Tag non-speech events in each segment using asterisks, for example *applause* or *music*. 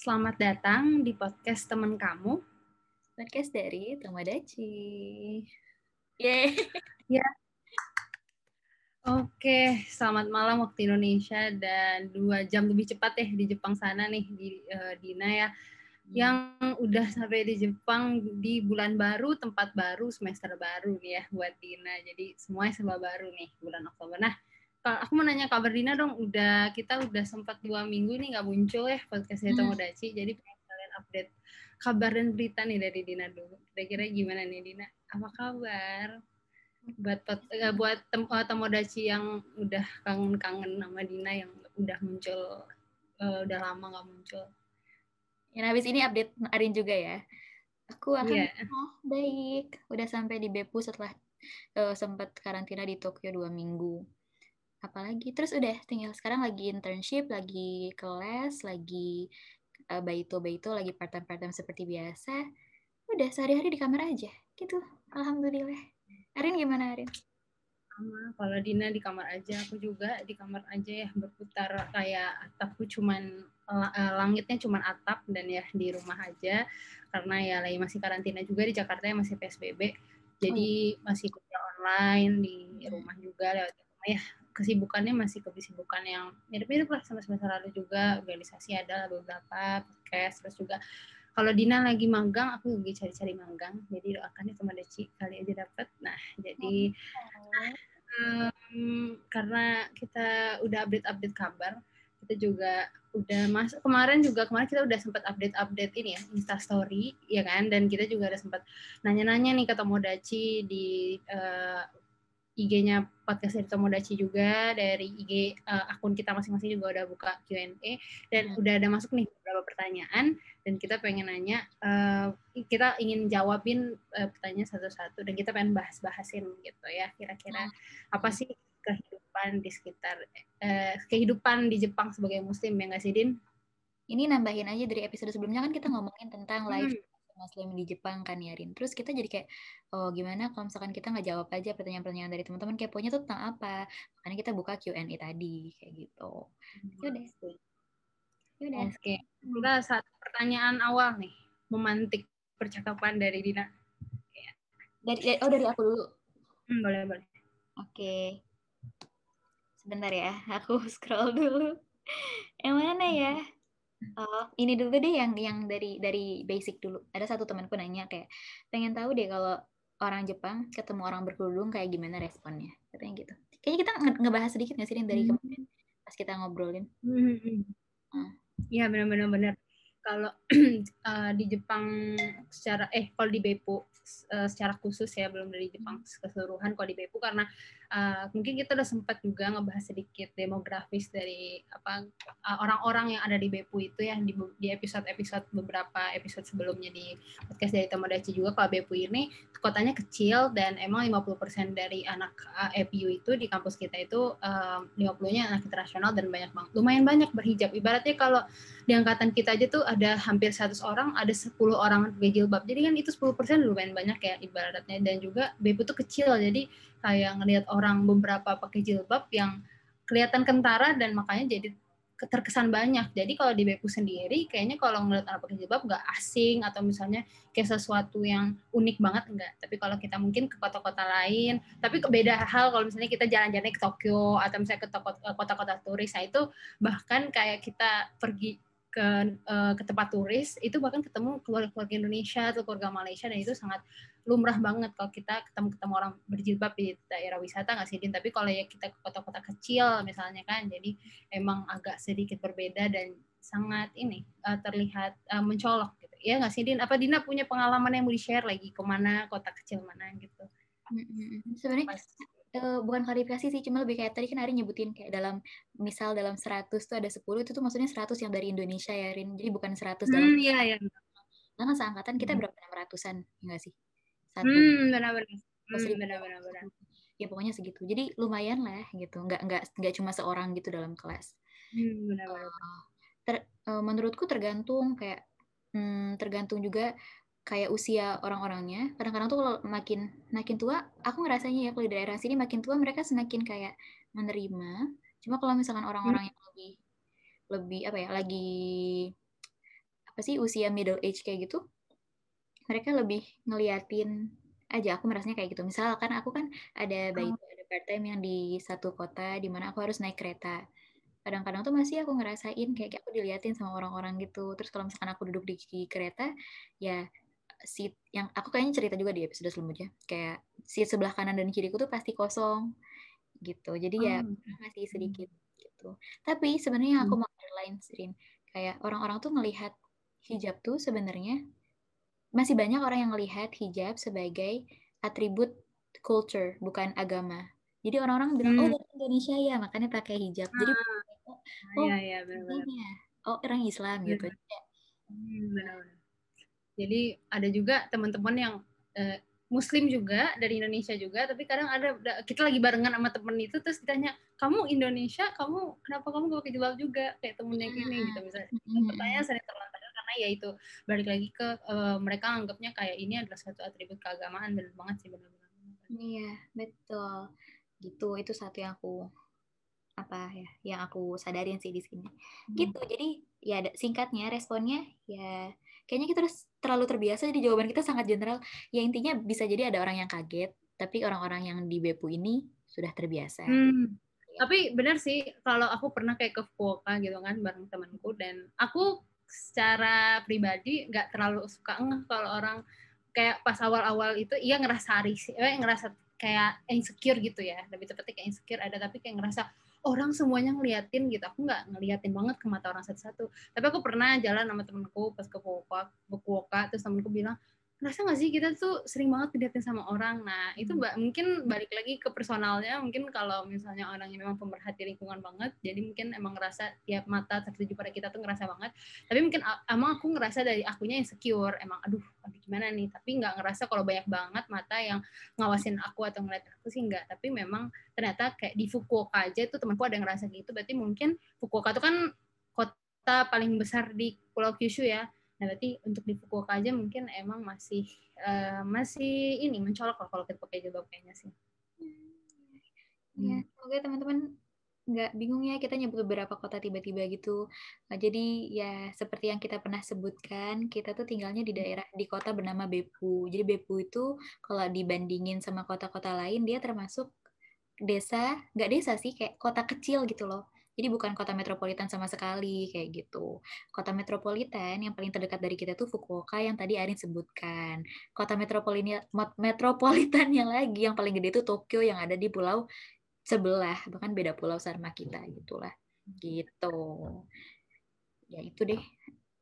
Selamat datang di podcast teman kamu. Podcast dari Tomodachi. Yeay. Ya. Oke, selamat malam waktu Indonesia dan dua jam lebih cepat ya di Jepang sana nih di uh, Dina ya. Hmm. Yang udah sampai di Jepang di bulan baru, tempat baru, semester baru nih ya buat Dina. Jadi semuanya serba baru nih bulan Oktober. Nah, aku mau nanya kabar Dina dong. Udah kita udah sempat dua minggu nih nggak muncul ya podcastnya hmm. Tomodachi. Jadi pengen kalian update kabar dan berita nih dari Dina dulu. Kira-kira gimana nih Dina? Apa kabar? Buat uh, buat tem uh, Tomodachi yang udah kangen-kangen sama Dina yang udah muncul uh, udah lama nggak muncul. Yang habis ini update Arin juga ya. Aku akan yeah. oh, baik. Udah sampai di Beppu setelah uh, sempat karantina di Tokyo dua minggu apalagi? Terus udah tinggal sekarang lagi internship lagi kelas lagi uh, baito baito lagi part time part time seperti biasa. Udah sehari-hari di kamar aja gitu. Alhamdulillah. Arin gimana Arin? Sama kalau Dina di kamar aja aku juga di kamar aja ya berputar kayak atapku cuman uh, langitnya cuman atap dan ya di rumah aja. Karena ya lagi masih karantina juga di Jakarta ya masih PSBB jadi oh. masih kerja online di rumah juga lewat rumah ya kesibukannya masih kesibukan yang mirip-mirip lah sama semester lalu juga. Organisasi ada beberapa podcast terus juga kalau Dina lagi magang aku lagi cari-cari magang. Jadi doakan ya teman Deci kali aja dapat nah jadi um, karena kita udah update-update kabar kita juga udah masuk. Kemarin juga kemarin kita udah sempat update-update ini ya Insta Story ya kan? Dan kita juga udah sempat nanya-nanya nih ke Tomodachi di uh, IG-nya podcast dari Tomodachi juga dari IG uh, eh, akun kita masing-masing juga udah buka Q&A dan hmm. udah ada masuk nih beberapa pertanyaan dan kita pengen nanya uh, kita ingin jawabin uh, pertanyaan satu-satu dan kita pengen bahas-bahasin gitu ya kira-kira hmm. apa sih kehidupan di sekitar uh, kehidupan di Jepang sebagai muslim ya nggak sih Din? Ini nambahin aja dari episode sebelumnya kan kita ngomongin tentang hmm Muslim di Jepang kan ya Rin. Terus kita jadi kayak oh gimana kalau misalkan kita nggak jawab aja pertanyaan-pertanyaan dari teman-teman keponya tuh tentang apa? Makanya kita buka Q&A tadi kayak gitu. Yaudah. Yaudah. Oke. Kita satu pertanyaan awal nih memantik percakapan dari Dina. Dari oh dari aku dulu. Hmm, boleh boleh. Oke. Sebentar ya, aku *laughs* scroll dulu. Yang mana ya? Oh, ini dulu deh yang yang dari dari basic dulu. Ada satu temanku nanya kayak pengen tahu deh kalau orang Jepang ketemu orang berkerudung kayak gimana responnya. Katanya gitu. Kayaknya kita nge ngebahas sedikit nggak sih dari hmm. kemarin pas kita ngobrolin. Hmm. Iya hmm. benar-benar benar. Kalau uh, *clears throat* di Jepang secara eh kalau di Beppu uh, secara khusus ya belum dari Jepang keseluruhan kalau di Beppu karena uh, mungkin kita udah sempat juga ngebahas sedikit demografis dari apa uh, orang-orang yang ada di Bepu itu ya di, di episode-episode beberapa episode sebelumnya di podcast dari Tomodachi juga. Kalau Bepu ini kotanya kecil dan emang 50% dari anak uh, EPU itu di kampus kita itu uh, 50-nya anak internasional dan banyak banget lumayan banyak berhijab. Ibaratnya kalau di angkatan kita aja tuh ada hampir 100 orang ada 10 orang berjilbab jadi kan itu 10% lumayan banyak ya ibaratnya. Dan juga Bepu tuh kecil jadi kayak ngelihat orang beberapa pakai jilbab yang kelihatan kentara dan makanya jadi terkesan banyak. Jadi kalau di Beppu sendiri, kayaknya kalau ngeliat anak pakai jilbab nggak asing atau misalnya kayak sesuatu yang unik banget enggak. Tapi kalau kita mungkin ke kota-kota lain, tapi beda hal kalau misalnya kita jalan-jalan ke Tokyo atau misalnya ke kota-kota turis, nah itu bahkan kayak kita pergi ke uh, ke tempat turis itu bahkan ketemu keluarga-keluarga Indonesia atau keluarga Malaysia dan itu sangat lumrah banget kalau kita ketemu ketemu orang berjilbab di daerah wisata nggak sih Din? Tapi kalau ya kita ke kota-kota kecil misalnya kan jadi emang agak sedikit berbeda dan sangat ini uh, terlihat uh, mencolok gitu. Ya nggak sih Din? Apa Dina punya pengalaman yang mau di share lagi? Ke mana kota kecil mana gitu? Sebenarnya uh, bukan klarifikasi sih, cuma lebih kayak tadi kan Ari nyebutin kayak dalam misal dalam 100 tuh ada 10 itu tuh maksudnya 100 yang dari Indonesia ya Rin. Jadi bukan 100 hmm, dalam iya iya. Karena seangkatan kita hmm. berapa enam ratusan, enggak ya sih? Satu. Hmm, benar-benar. Hmm, benar-benar. Ya pokoknya segitu. Jadi lumayan lah gitu. Enggak enggak enggak cuma seorang gitu dalam kelas. Hmm, benar-benar. Uh, ter, uh, menurutku tergantung kayak hmm, tergantung juga kayak usia orang-orangnya kadang-kadang tuh kalau makin makin tua aku ngerasanya ya kalau di daerah sini makin tua mereka semakin kayak menerima. Cuma kalau misalkan orang-orang yang lebih lebih apa ya lagi pasti usia middle age kayak gitu mereka lebih ngeliatin aja. Aku merasanya kayak gitu. Misalkan aku kan ada bayi oh. ada part time yang di satu kota di mana aku harus naik kereta. Kadang-kadang tuh masih aku ngerasain kayak aku diliatin sama orang-orang gitu. Terus kalau misalkan aku duduk di, di kereta ya seat yang aku kayaknya cerita juga di episode sebelumnya kayak seat sebelah kanan dan kiriku tuh pasti kosong gitu. Jadi ya oh. ya masih sedikit gitu. Tapi sebenarnya aku hmm. mau lain Sirin kayak orang-orang tuh melihat hijab tuh sebenarnya masih banyak orang yang melihat hijab sebagai atribut culture bukan agama. Jadi orang-orang bilang oh, hmm. oh dari Indonesia ya makanya pakai hijab. Jadi ah. oh iya iya benar oh orang Islam gitu. Hmm, benar jadi ada juga teman-teman yang uh, Muslim juga dari Indonesia juga, tapi kadang ada kita lagi barengan sama temen itu terus ditanya kamu Indonesia, kamu kenapa kamu gak pakai jilbab juga kayak temennya gini gitu misalnya. Pertanyaan sering terlontar karena ya itu balik lagi ke uh, mereka anggapnya kayak ini adalah satu atribut keagamaan benar banget sih benar-benar. Iya betul gitu itu satu yang aku apa ya yang aku sadarin sih di sini hmm. gitu jadi ya singkatnya responnya ya kayaknya kita harus terlalu terbiasa jadi jawaban kita sangat general ya intinya bisa jadi ada orang yang kaget tapi orang-orang yang di Bepu ini sudah terbiasa hmm. ya. tapi benar sih kalau aku pernah kayak ke Fukuoka gitu kan bareng temanku dan aku secara pribadi nggak terlalu suka ngeh kalau orang kayak pas awal-awal itu iya ngerasa risih, eh, ngerasa kayak insecure gitu ya lebih tepatnya kayak insecure ada tapi kayak ngerasa orang semuanya ngeliatin gitu. Aku nggak ngeliatin banget ke mata orang satu-satu. Tapi aku pernah jalan sama temenku pas ke Fukuoka, Fukuoka terus temenku bilang ngerasa nggak sih kita tuh sering banget diliatin sama orang? Nah itu hmm. mungkin balik lagi ke personalnya. Mungkin kalau misalnya orangnya memang pemerhati lingkungan banget jadi mungkin emang ngerasa tiap mata tertuju pada kita tuh ngerasa banget. Tapi mungkin emang aku ngerasa dari akunya insecure emang aduh aduh gimana nih? Tapi nggak ngerasa kalau banyak banget mata yang ngawasin aku atau ngeliatin aku sih nggak. Tapi memang ternyata kayak di Fukuoka aja itu temanku ada yang ngerasa gitu. Berarti mungkin Fukuoka itu kan kota paling besar di Pulau Kyushu ya Nah, berarti untuk di Fukuoka aja mungkin emang masih uh, masih ini mencolok lah kalau kita pakai jilbab kayaknya sih. Ya, semoga teman-teman nggak bingung ya kita nyebut beberapa kota tiba-tiba gitu. Nah, jadi ya seperti yang kita pernah sebutkan, kita tuh tinggalnya di daerah di kota bernama Bepu. Jadi Bepu itu kalau dibandingin sama kota-kota lain dia termasuk desa, nggak desa sih kayak kota kecil gitu loh. Jadi bukan kota metropolitan sama sekali kayak gitu. Kota metropolitan yang paling terdekat dari kita tuh Fukuoka yang tadi Arin sebutkan. Kota metropolitan metropolitannya lagi yang paling gede itu Tokyo yang ada di pulau sebelah, bahkan beda pulau sama kita gitulah. Gitu. Ya itu deh.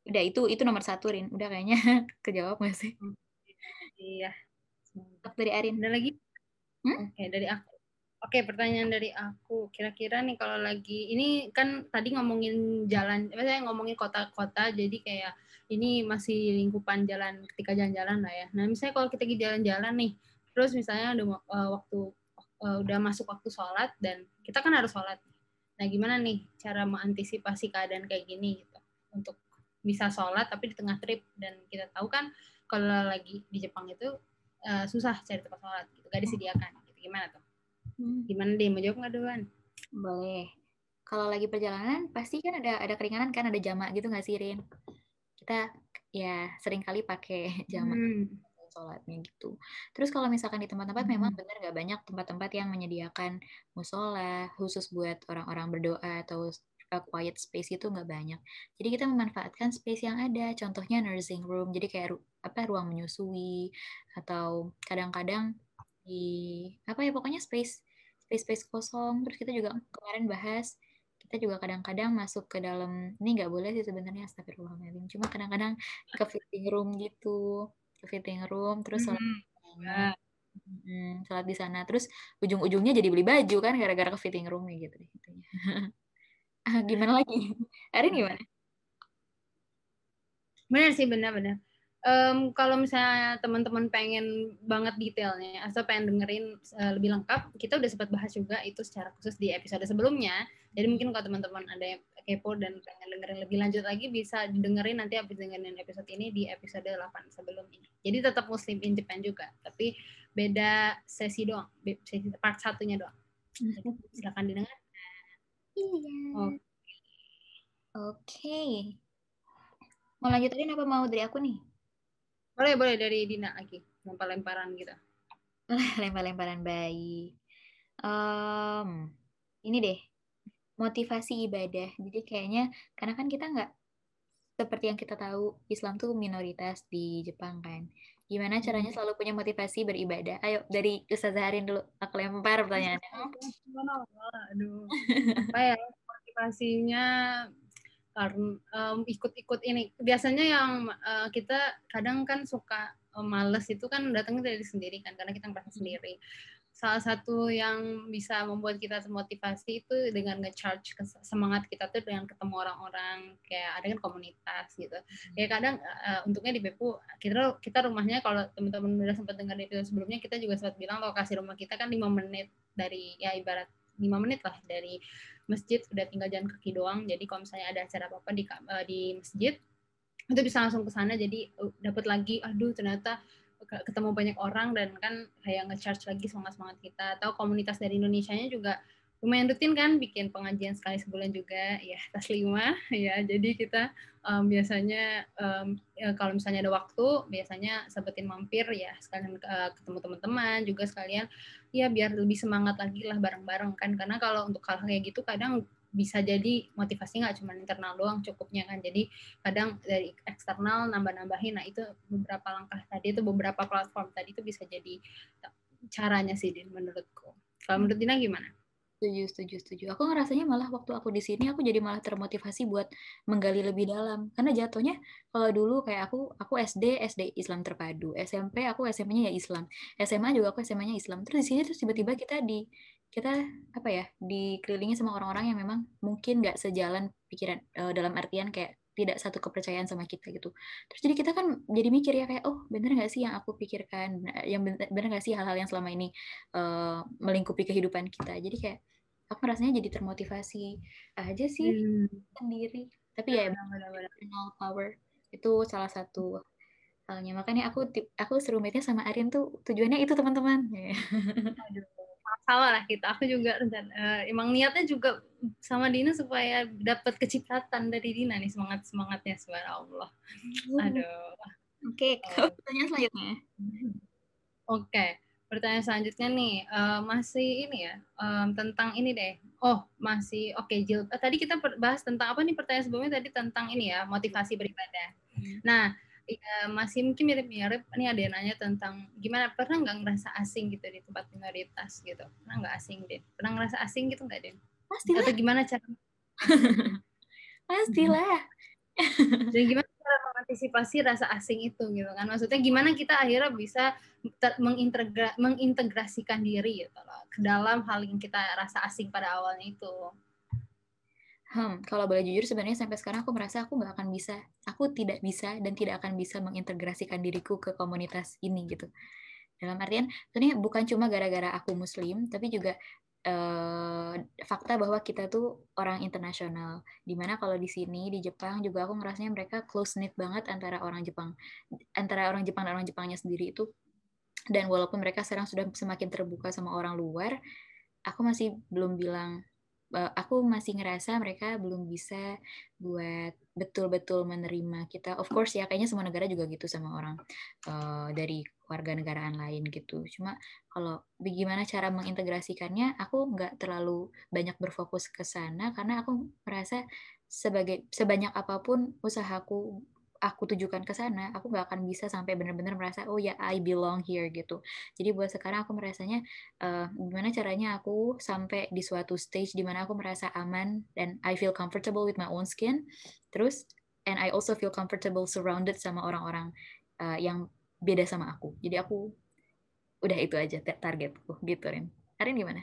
Udah itu itu nomor satu Rin. Udah kayaknya *laughs* kejawab nggak sih? Iya. Dari Arin. Ada lagi? Hmm? Oke, dari aku Oke, pertanyaan dari aku. Kira-kira nih kalau lagi ini kan tadi ngomongin jalan, saya ngomongin kota-kota, jadi kayak ini masih lingkupan jalan ketika jalan-jalan lah ya. Nah, misalnya kalau kita lagi jalan-jalan nih, terus misalnya udah uh, waktu uh, udah masuk waktu sholat dan kita kan harus sholat. Nah, gimana nih cara mengantisipasi keadaan kayak gini gitu untuk bisa sholat tapi di tengah trip dan kita tahu kan kalau lagi di Jepang itu uh, susah cari tempat sholat gitu, gak disediakan. Gitu. Gimana tuh? Hmm. Gimana deh, mau jawab nggak duluan? Boleh. Kalau lagi perjalanan, pasti kan ada ada keringanan kan, ada jamak gitu nggak sih, Rin? Kita ya sering kali pakai *laughs* jamak. Hmm sholatnya gitu. Terus kalau misalkan di tempat-tempat hmm. memang benar nggak banyak tempat-tempat yang menyediakan musola khusus buat orang-orang berdoa atau quiet space itu nggak banyak. Jadi kita memanfaatkan space yang ada. Contohnya nursing room, jadi kayak apa ruang menyusui atau kadang-kadang di apa ya pokoknya space space-space kosong. Terus kita juga kemarin bahas kita juga kadang-kadang masuk ke dalam ini nggak boleh sih sebenarnya astagfirullahaladzim. Cuma kadang-kadang ke fitting room gitu ke fitting room terus sholat mm -hmm. sholat di sana. Terus ujung-ujungnya jadi beli baju kan gara-gara ke fitting room gitu gitu *laughs* gimana lagi? Arin gimana? Benar sih benar-benar um, kalau misalnya teman-teman pengen banget detailnya atau pengen dengerin uh, lebih lengkap, kita udah sempat bahas juga itu secara khusus di episode sebelumnya. Jadi mungkin kalau teman-teman ada yang kepo dan pengen dengerin lebih lanjut lagi bisa didengerin nanti habis dengerin episode ini di episode 8 sebelum ini. Jadi tetap Muslim in Japan juga, tapi beda sesi doang, sesi part satunya doang. silakan didengar. Iya. Oke. Okay. Mau lanjutin apa mau dari aku nih? Boleh, boleh dari Dina lagi. Lempar-lemparan gitu. *laughs* Lempar-lemparan bayi. Um, ini deh, motivasi ibadah. Jadi kayaknya, karena kan kita nggak, seperti yang kita tahu, Islam tuh minoritas di Jepang kan. Gimana caranya hmm. selalu punya motivasi beribadah? Ayo, dari Ustazah Harin dulu. Aku lempar pertanyaannya. *laughs* Aduh, apa ya motivasinya karena um, ikut-ikut ini biasanya yang uh, kita kadang kan suka um, males itu kan datangnya dari sendiri kan karena kita merasa hmm. sendiri salah satu yang bisa membuat kita termotivasi itu dengan nge-charge semangat kita tuh dengan ketemu orang-orang kayak ada kan komunitas gitu. Hmm. Ya kadang uh, untungnya di Bepu kita kita rumahnya kalau teman-teman udah sempat dengar itu sebelumnya kita juga sempat bilang lokasi rumah kita kan lima menit dari ya ibarat lima menit lah dari masjid udah tinggal jalan kaki doang. Jadi kalau misalnya ada acara apa apa di uh, di masjid itu bisa langsung ke sana. Jadi uh, dapat lagi aduh ternyata ketemu banyak orang dan kan kayak nge-charge lagi semangat semangat kita. Atau komunitas dari Indonesia nya juga lumayan rutin kan bikin pengajian sekali sebulan juga. Ya tas lima. *laughs* Ya jadi kita um, biasanya um, ya, kalau misalnya ada waktu biasanya sempetin mampir ya sekalian uh, ketemu teman-teman juga sekalian ya biar lebih semangat lagi lah bareng-bareng kan. Karena kalau untuk hal, kayak gitu kadang bisa jadi motivasi nggak cuma internal doang cukupnya kan. Jadi kadang dari eksternal nambah-nambahin. Nah itu beberapa langkah tadi itu beberapa platform tadi itu bisa jadi caranya sih menurutku. Kalau menurut Dina gimana? Setuju, setuju, setuju. Aku ngerasanya malah waktu aku di sini aku jadi malah termotivasi buat menggali lebih dalam. Karena jatuhnya kalau dulu kayak aku aku SD SD Islam terpadu, SMP aku SMP-nya ya Islam, SMA juga aku SMA-nya Islam. Terus di sini terus tiba-tiba kita di kita apa ya dikelilingi sama orang-orang yang memang mungkin nggak sejalan pikiran uh, dalam artian kayak tidak satu kepercayaan sama kita gitu. Terus jadi kita kan jadi mikir ya kayak oh bener nggak sih yang aku pikirkan, yang bener, bener gak sih hal-hal yang selama ini uh, melingkupi kehidupan kita. Jadi kayak aku rasanya jadi termotivasi aja sih hmm. sendiri. Tapi ya emotional power itu salah satu halnya. Makanya aku aku serumitnya sama Arin tuh tujuannya itu teman-teman. *laughs* Aduh sama lah kita aku juga dan uh, emang niatnya juga sama Dina supaya dapat kecipratan dari Dina nih semangat semangatnya subhanallah. Aduh. Oke okay, uh, pertanyaan selanjutnya. Oke okay. pertanyaan selanjutnya nih uh, masih ini ya um, tentang ini deh. Oh masih oke okay, Jill. Uh, tadi kita bahas tentang apa nih pertanyaan sebelumnya? Tadi tentang ini ya motivasi beribadah. Hmm. nah ya, masih mungkin mirip-mirip. Ini ada yang nanya tentang gimana pernah nggak ngerasa asing gitu di tempat minoritas gitu? Pernah nggak asing deh pernah ngerasa asing gitu nggak deh pastilah. Atau gimana cara *laughs* pastilah. *laughs* Jadi gimana cara mengantisipasi rasa asing itu gitu kan? Maksudnya gimana kita akhirnya bisa mengintegra mengintegrasikan diri gitu loh ke dalam hal yang kita rasa asing pada awalnya itu Hmm, kalau boleh jujur sebenarnya sampai sekarang aku merasa aku nggak akan bisa, aku tidak bisa dan tidak akan bisa mengintegrasikan diriku ke komunitas ini gitu. Dalam artian, sebenarnya bukan cuma gara-gara aku muslim, tapi juga uh, fakta bahwa kita tuh orang internasional. Di mana kalau di sini di Jepang juga aku ngerasanya mereka close knit banget antara orang Jepang, antara orang Jepang dan orang Jepangnya sendiri itu. Dan walaupun mereka sekarang sudah semakin terbuka sama orang luar, aku masih belum bilang aku masih ngerasa mereka belum bisa buat betul-betul menerima kita. Of course ya, kayaknya semua negara juga gitu sama orang uh, dari warga negaraan lain gitu. Cuma kalau bagaimana cara mengintegrasikannya, aku nggak terlalu banyak berfokus ke sana karena aku merasa sebagai sebanyak apa pun usahaku aku tujukan ke sana, aku nggak akan bisa sampai benar-benar merasa oh ya I belong here gitu. Jadi buat sekarang aku merasanya uh, gimana caranya aku sampai di suatu stage di mana aku merasa aman dan I feel comfortable with my own skin. Terus and I also feel comfortable surrounded sama orang-orang uh, yang beda sama aku. Jadi aku udah itu aja targetku gitu Rin. Arin gimana?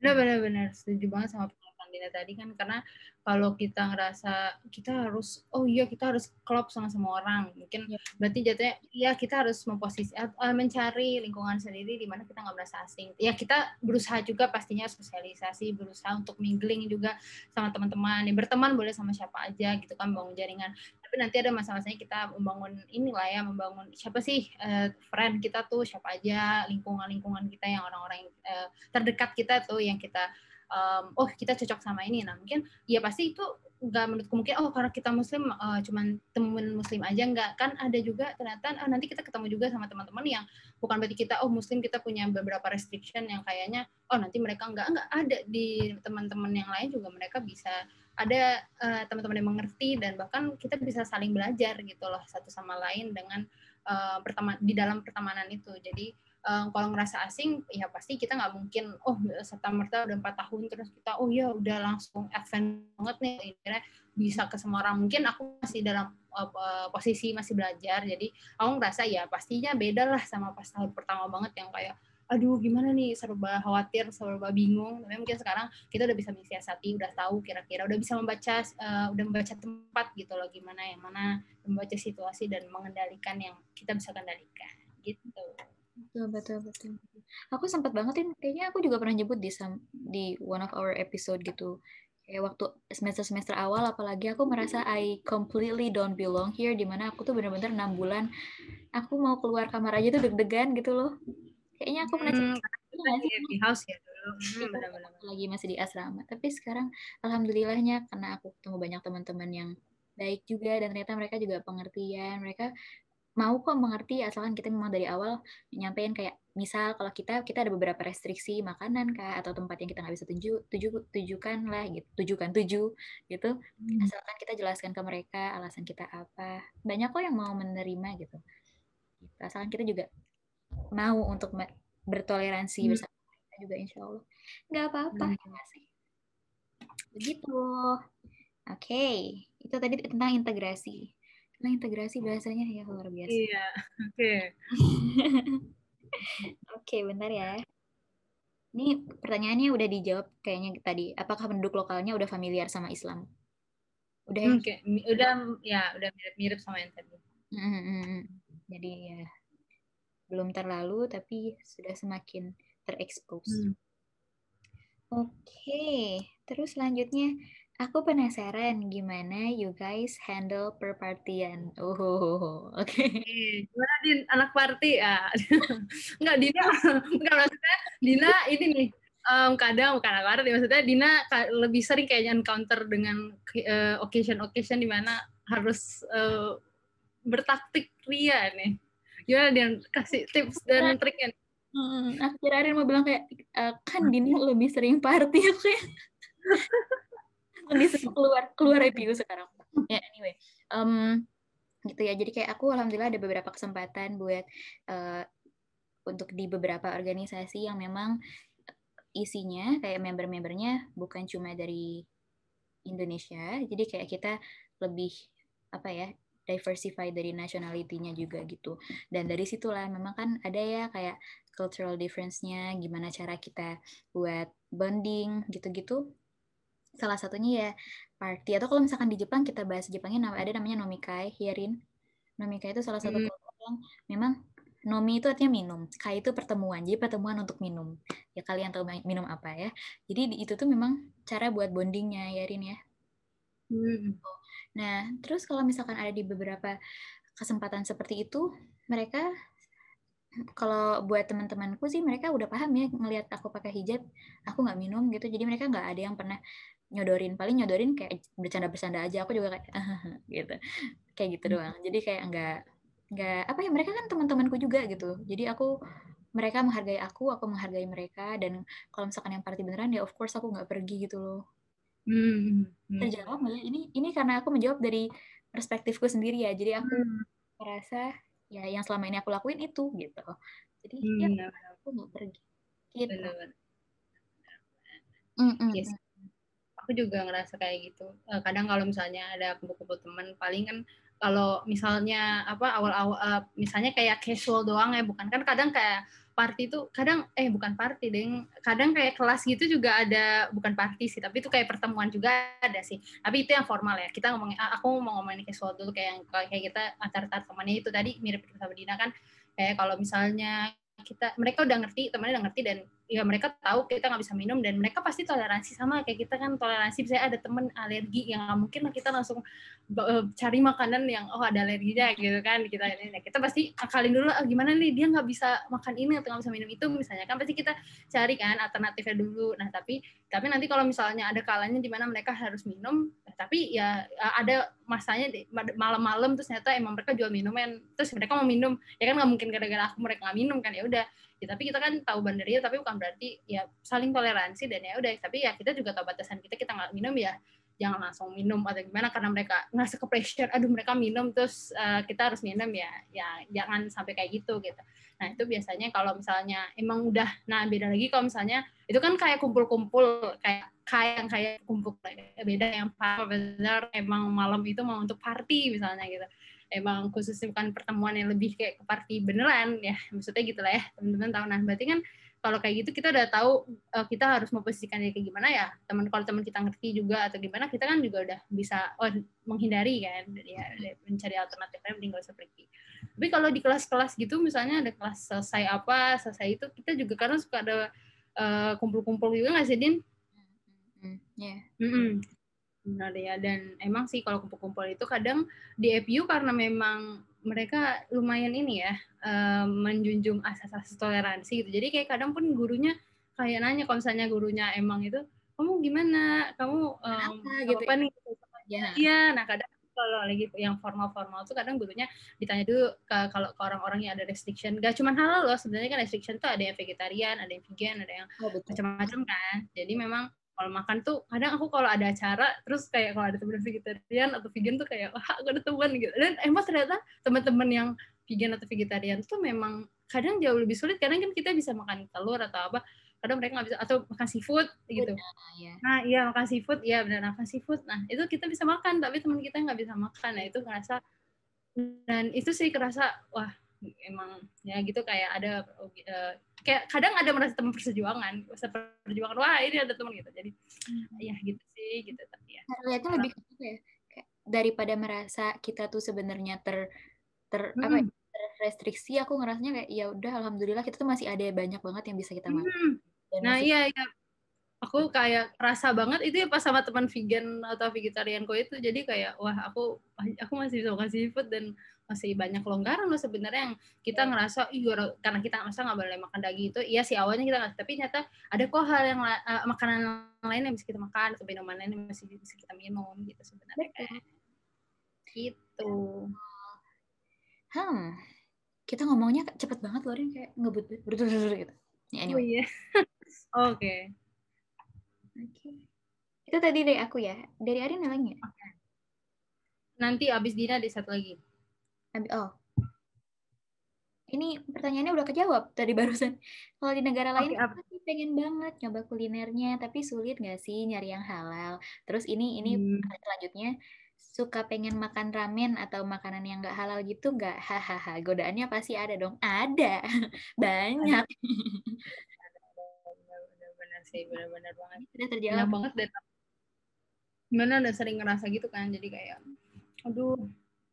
Benar-benar setuju banget sama Dina tadi kan karena kalau kita ngerasa kita harus oh iya kita harus klop sama semua orang mungkin ya. berarti jatuhnya ya kita harus memposisi uh, mencari lingkungan sendiri di mana kita nggak merasa asing ya kita berusaha juga pastinya sosialisasi berusaha untuk mingling juga sama teman-teman yang berteman boleh sama siapa aja gitu kan bangun jaringan tapi nanti ada masa-masanya kita membangun inilah ya membangun siapa sih uh, friend kita tuh siapa aja lingkungan-lingkungan kita yang orang-orang uh, terdekat kita tuh yang kita um, oh kita cocok sama ini. Nah mungkin ya pasti itu nggak menurutku mungkin oh karena kita muslim uh, cuman temen muslim aja nggak. Kan ada juga ternyata uh, nanti kita ketemu juga sama teman-teman yang bukan berarti kita oh muslim kita punya beberapa restriction yang kayaknya oh nanti mereka nggak nggak ada di teman-teman yang lain juga mereka bisa ada uh, teman-teman yang mengerti dan bahkan kita bisa saling belajar gitu loh satu sama lain dengan uh, pertama di dalam pertemanan itu. Jadi um, kalau ngerasa asing ya pasti kita nggak mungkin oh serta merta udah empat tahun terus kita oh ya udah langsung advance banget nih akhirnya bisa ke semua orang mungkin aku masih dalam uh, posisi masih belajar jadi aku ngerasa ya pastinya beda lah sama pas tahun pertama banget yang kayak aduh gimana nih serba khawatir serba bingung. Tapi mungkin sekarang kita udah bisa mensiasati udah tahu kira-kira udah bisa membaca uh, udah membaca tempat gitu loh gimana yang mana membaca situasi dan mengendalikan yang kita bisa kendalikan gitu betul betul betul. Aku sempat banget ini kayaknya aku juga pernah nyebut di di one of our episode gitu. Kayak waktu semester semester awal apalagi aku merasa I completely don't belong here di mana aku tuh bener-bener enam bulan aku mau keluar kamar aja tuh deg-degan gitu loh. Kayaknya aku pernah hmm, cerita di house ya dulu. Hmm, lagi masih di asrama. Tapi sekarang alhamdulillahnya karena aku ketemu banyak teman-teman yang baik juga dan ternyata mereka juga pengertian mereka mau kok mengerti asalkan kita memang dari awal nyampein kayak misal kalau kita kita ada beberapa restriksi makanan kah atau tempat yang kita nggak bisa tuju, tuju tujukan lah gitu tujukan tuju gitu hmm. asalkan kita jelaskan ke mereka alasan kita apa banyak kok yang mau menerima gitu, gitu. asalkan kita juga mau untuk bertoleransi hmm. bersama mereka juga insya Allah nggak apa-apa hmm. ya sih begitu oke okay. itu tadi tentang integrasi tentang integrasi bahasanya ya luar biasa iya oke okay. *laughs* oke okay, bentar ya ini pertanyaannya udah dijawab kayaknya tadi apakah penduduk lokalnya udah familiar sama Islam udah ya? okay. udah ya udah mirip-mirip sama yang tadi mm -hmm. jadi ya belum terlalu tapi sudah semakin terekspos. Hmm. Oke, okay. terus selanjutnya aku penasaran gimana you guys handle perpartian. Oh, oke. Okay. Gimana Din anak party ya? *laughs* Enggak Dina, enggak maksudnya Dina ini nih um, kadang bukan anak party maksudnya Dina lebih sering kayaknya encounter dengan uh, occasion-occasion di mana harus uh, bertaktik ria nih gimana dia kasih tips dan triknya Hmm, akhirnya mau bilang kayak e, kan Dini lebih sering party *laughs* aku sering keluar keluar review sekarang. Ya yeah, anyway, um, gitu ya. Jadi kayak aku alhamdulillah ada beberapa kesempatan buat uh, untuk di beberapa organisasi yang memang isinya kayak member-membernya bukan cuma dari Indonesia. Jadi kayak kita lebih apa ya diversify dari nationality-nya juga gitu. Dan dari situlah memang kan ada ya kayak cultural difference-nya, gimana cara kita buat bonding gitu-gitu. Salah satunya ya party atau kalau misalkan di Jepang kita bahas Jepangnya ada namanya nomikai, Hierin. Nomikai itu salah satu hmm. yang memang Nomi itu artinya minum, kai itu pertemuan, jadi pertemuan untuk minum. Ya kalian tahu minum apa ya. Jadi itu tuh memang cara buat bondingnya ya Rin ya. Hmm. Nah, terus kalau misalkan ada di beberapa kesempatan seperti itu, mereka kalau buat teman-temanku sih mereka udah paham ya ngelihat aku pakai hijab, aku nggak minum gitu. Jadi mereka nggak ada yang pernah nyodorin, paling nyodorin kayak bercanda-bercanda aja. Aku juga kayak *laughs* gitu, kayak gitu hmm. doang. Jadi kayak nggak nggak apa ya mereka kan teman-temanku juga gitu. Jadi aku mereka menghargai aku, aku menghargai mereka. Dan kalau misalkan yang party beneran ya of course aku nggak pergi gitu loh. Hmm, hmm. Terjawab nggak ya? Ini ini karena aku menjawab dari perspektifku sendiri ya. Jadi aku hmm. merasa ya yang selama ini aku lakuin itu gitu. Jadi hmm. ya aku nggak pergi. Gitu. Mm -mm. Yes. Aku juga ngerasa kayak gitu. Eh, kadang kalau misalnya ada kumpul-kumpul teman, paling kan kalau misalnya apa awal-awal uh, misalnya kayak casual doang ya, bukan. Kan kadang kayak party itu kadang eh bukan party deh kadang kayak kelas gitu juga ada bukan party sih tapi itu kayak pertemuan juga ada sih. Tapi itu yang formal ya kita ngomongin aku mau ngomongin casual dulu kayak yang kayak kita antar-antar temannya itu tadi mirip sama Dina kan. Kayak kalau misalnya kita mereka udah ngerti temannya udah ngerti dan ya mereka tahu kita nggak bisa minum dan mereka pasti toleransi sama kayak kita kan toleransi. Misalnya ada temen alergi yang nggak mungkin lah kita langsung uh, cari makanan yang oh ada alerginya gitu kan kita ini. Nah, kita pasti akalin dulu ah, gimana nih dia nggak bisa makan ini atau nggak bisa minum itu misalnya. Kan pasti kita cari kan alternatifnya dulu. Nah tapi tapi nanti kalau misalnya ada kalanya di mana mereka harus minum tapi ya ada masanya malam-malam terus ternyata emang mereka jual minuman terus mereka mau minum. Ya kan nggak mungkin gara-gara aku mereka nggak minum kan ya udah ya tapi kita kan tahu bandernya tapi bukan berarti ya saling toleransi dan ya udah. Tapi ya kita juga tahu batasan kita kita nggak minum ya jangan langsung minum atau gimana karena mereka ngerasa ke pressure aduh mereka minum terus uh, kita harus minum ya ya jangan sampai kayak gitu gitu. Nah itu biasanya kalau misalnya emang udah nah beda lagi kalau misalnya itu kan kayak kumpul-kumpul kayak kayak yang kayak kumpul beda yang benar emang malam itu mau untuk party misalnya gitu emang khususnya bukan pertemuan yang lebih kayak ke party beneran ya maksudnya gitu lah ya teman-teman tahu nah berarti kan kalau kayak gitu kita udah tahu uh, kita harus memposisikan kayak gimana ya teman kalau teman kita ngerti juga atau gimana kita kan juga udah bisa oh, menghindari kan ya mencari alternatifnya mending gak usah pergi tapi kalau di kelas-kelas gitu misalnya ada kelas selesai apa selesai itu kita juga karena suka ada uh, kumpul-kumpul juga nggak sih din? Mm, yeah. Mm -mm. Benar ya, dan emang sih kalau kumpul-kumpul itu kadang di FU karena memang mereka lumayan ini ya, uh, menjunjung asas-asas toleransi gitu. Jadi kayak kadang pun gurunya kayak nanya kalau misalnya gurunya emang itu, kamu gimana? Kamu um, apa, gitu apa ya? nih? Ya. Iya, nah kadang kalau lagi yang formal-formal tuh kadang gurunya ditanya dulu ke kalau ke orang-orang yang ada restriction. Gak cuma halal loh, sebenarnya kan restriction tuh ada yang vegetarian, ada yang vegan, ada yang oh, macam-macam kan. Jadi memang kalau makan tuh kadang aku kalau ada acara terus kayak kalau ada teman vegetarian atau vegan tuh kayak wah aku ada teman gitu. Dan emang ternyata teman-teman yang vegan atau vegetarian tuh memang kadang jauh lebih sulit. Karena kan kita bisa makan telur atau apa kadang mereka nggak bisa atau makan seafood gitu. Ya. nah iya makan seafood iya benar makan seafood. Nah itu kita bisa makan tapi teman kita nggak bisa makan. Nah itu ngerasa dan itu sih kerasa wah emang ya gitu kayak ada uh, kayak kadang ada merasa teman persejuangan merasa perjuangan wah ini ada teman gitu jadi hmm. ya gitu sih gitu tapi ya lihatnya lebih ya kayak daripada merasa kita tuh sebenarnya ter ter hmm. apa ya, restriksi aku ngerasanya kayak ya udah alhamdulillah kita tuh masih ada banyak banget yang bisa kita makan hmm. nah iya iya aku kayak rasa banget itu ya pas sama teman vegan atau vegetarianku itu jadi kayak wah aku aku masih bisa makan seafood dan masih banyak kelonggaran loh sebenarnya yang kita iya. ngerasa iya karena kita ngerasa nggak boleh makan daging itu iya sih awalnya kita nggak tapi ternyata ada kok hal yang uh, makanan lain yang bisa kita makan atau minuman lain yang masih bisa kita minum gitu sebenarnya kayak gitu hmm kita ngomongnya cepet banget loh Rin kayak ngebut gitu ya, anyway. oh iya *laughs* oke okay. oke okay. itu tadi dari aku ya dari Arin yang lainnya okay. nanti abis Dina di satu lagi oh ini pertanyaannya udah kejawab tadi barusan. Kalau di negara lain okay, pasti pengen banget nyoba kulinernya, tapi sulit nggak sih nyari yang halal? Terus ini ini hmm. selanjutnya suka pengen makan ramen atau makanan yang nggak halal gitu nggak? Hahaha, godaannya pasti ada dong. Ada, *laughs* banyak. Benar-benar sih, benar-benar banget. Sudah terjawab. Benar banget dan gimana udah sering ngerasa gitu kan, jadi kayak, aduh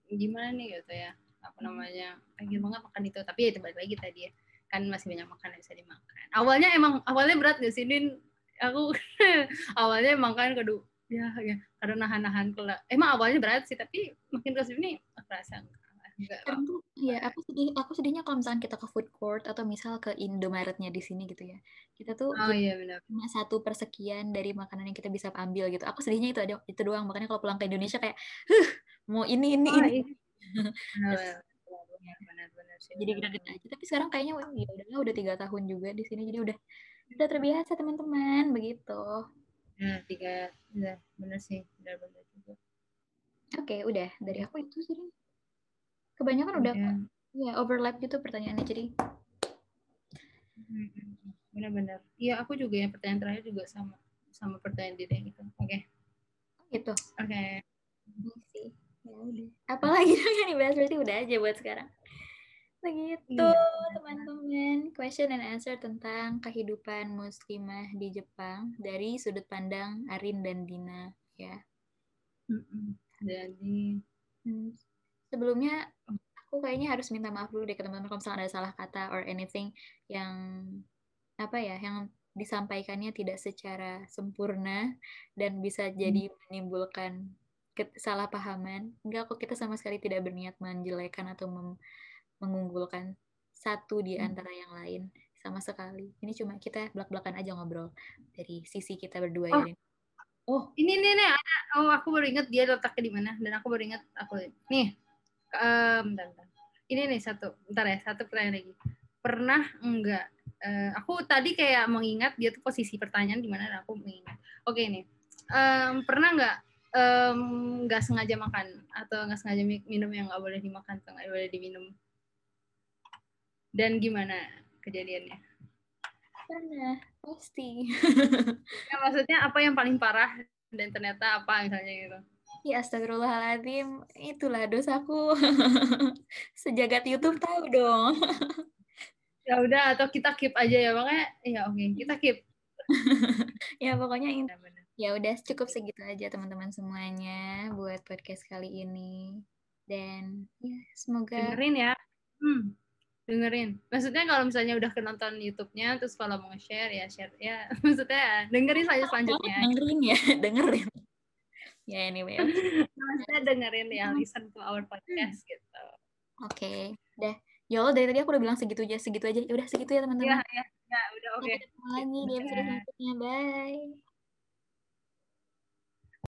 gimana nih gitu ya apa namanya pengen banget makan itu. Tapi ya itu balik lagi tadi ya kan masih banyak makan yang bisa dimakan. Awalnya emang awalnya berat gak sih Din? Aku *laughs* awalnya emang kan kedua ya ya karena nahan-nahan emang awalnya berat sih tapi makin terus ini aku rasa enggak. Ya aku sedih aku sedihnya kalau misalnya kita ke food court atau misal ke Indomaretnya di sini gitu ya. Kita tuh oh, iya, benar. cuma satu persekian dari makanan yang kita bisa ambil gitu. Aku sedihnya itu aja itu doang. Makanya kalau pulang ke Indonesia kayak huh, mau ini ini oh, ini. iya. *laughs* benar, benar, sih, jadi kita aja. Tapi sekarang kayaknya ya udah udah tiga tahun juga di sini. Jadi udah udah terbiasa teman-teman. Begitu. Nah tiga ya benar sih. Benar benar juga. Oke udah. Dari aku itu sih kebanyakan udah yeah. ya overlap gitu pertanyaannya jadi. Benar-benar iya aku juga yang pertanyaan terakhir juga sama sama pertanyaan Dede gitu oke. Okay. gitu oke. Okay. sih ya udah apalagi *laughs* yang dibahas berarti udah aja buat sekarang. Begitu iya. teman-teman. Question and answer tentang kehidupan muslimah di Jepang dari sudut pandang Arin dan Dina ya. Jadi hmm. Sebelumnya aku kayaknya harus minta maaf dulu deh ke teman-teman kalau misalnya ada salah kata or anything yang apa ya yang disampaikannya tidak secara sempurna dan bisa jadi hmm. Menimbulkan kesalahpahaman. Enggak kok kita sama sekali tidak berniat menjelekan atau mengunggulkan satu di hmm. antara yang lain sama sekali. Ini cuma kita belak-belakan aja ngobrol dari sisi kita berdua oh. ini. Oh, ini nih nih ada. Oh, aku baru ingat dia letaknya di mana dan aku baru ingat aku nih. Um, bentar, bentar. Ini nih satu. Bentar ya, satu pertanyaan lagi. Pernah enggak uh, aku tadi kayak mengingat dia tuh posisi pertanyaan di mana aku mengingat. Oke nih. Um, pernah nggak nggak um, sengaja makan atau nggak sengaja minum yang nggak boleh dimakan atau nggak boleh diminum dan gimana kejadiannya pernah pasti *laughs* ya, maksudnya apa yang paling parah dan ternyata apa misalnya gitu Ya astagfirullahaladzim, itulah dosaku. *laughs* Sejagat YouTube tahu dong. ya udah atau kita keep aja ya makanya ya oke okay, kita keep. *laughs* ya pokoknya ini. Ya udah cukup segitu aja teman-teman semuanya buat podcast kali ini. Dan ya semoga dengerin ya. Hmm dengerin. Maksudnya kalau misalnya udah kenonton YouTube-nya terus kalau mau share ya share. Ya *laughs* maksudnya dengerin saja selanjutnya. *laughs* Dengerin ya *laughs* dengerin. Ya anyway. Maksudnya dengerin ya listen to our podcast gitu. Oke okay. deh ya Allah dari tadi aku udah bilang segitu aja segitu aja. Ya udah segitu ya teman-teman. Ya ya ya udah oke. Okay. lagi di episode selanjutnya. Bye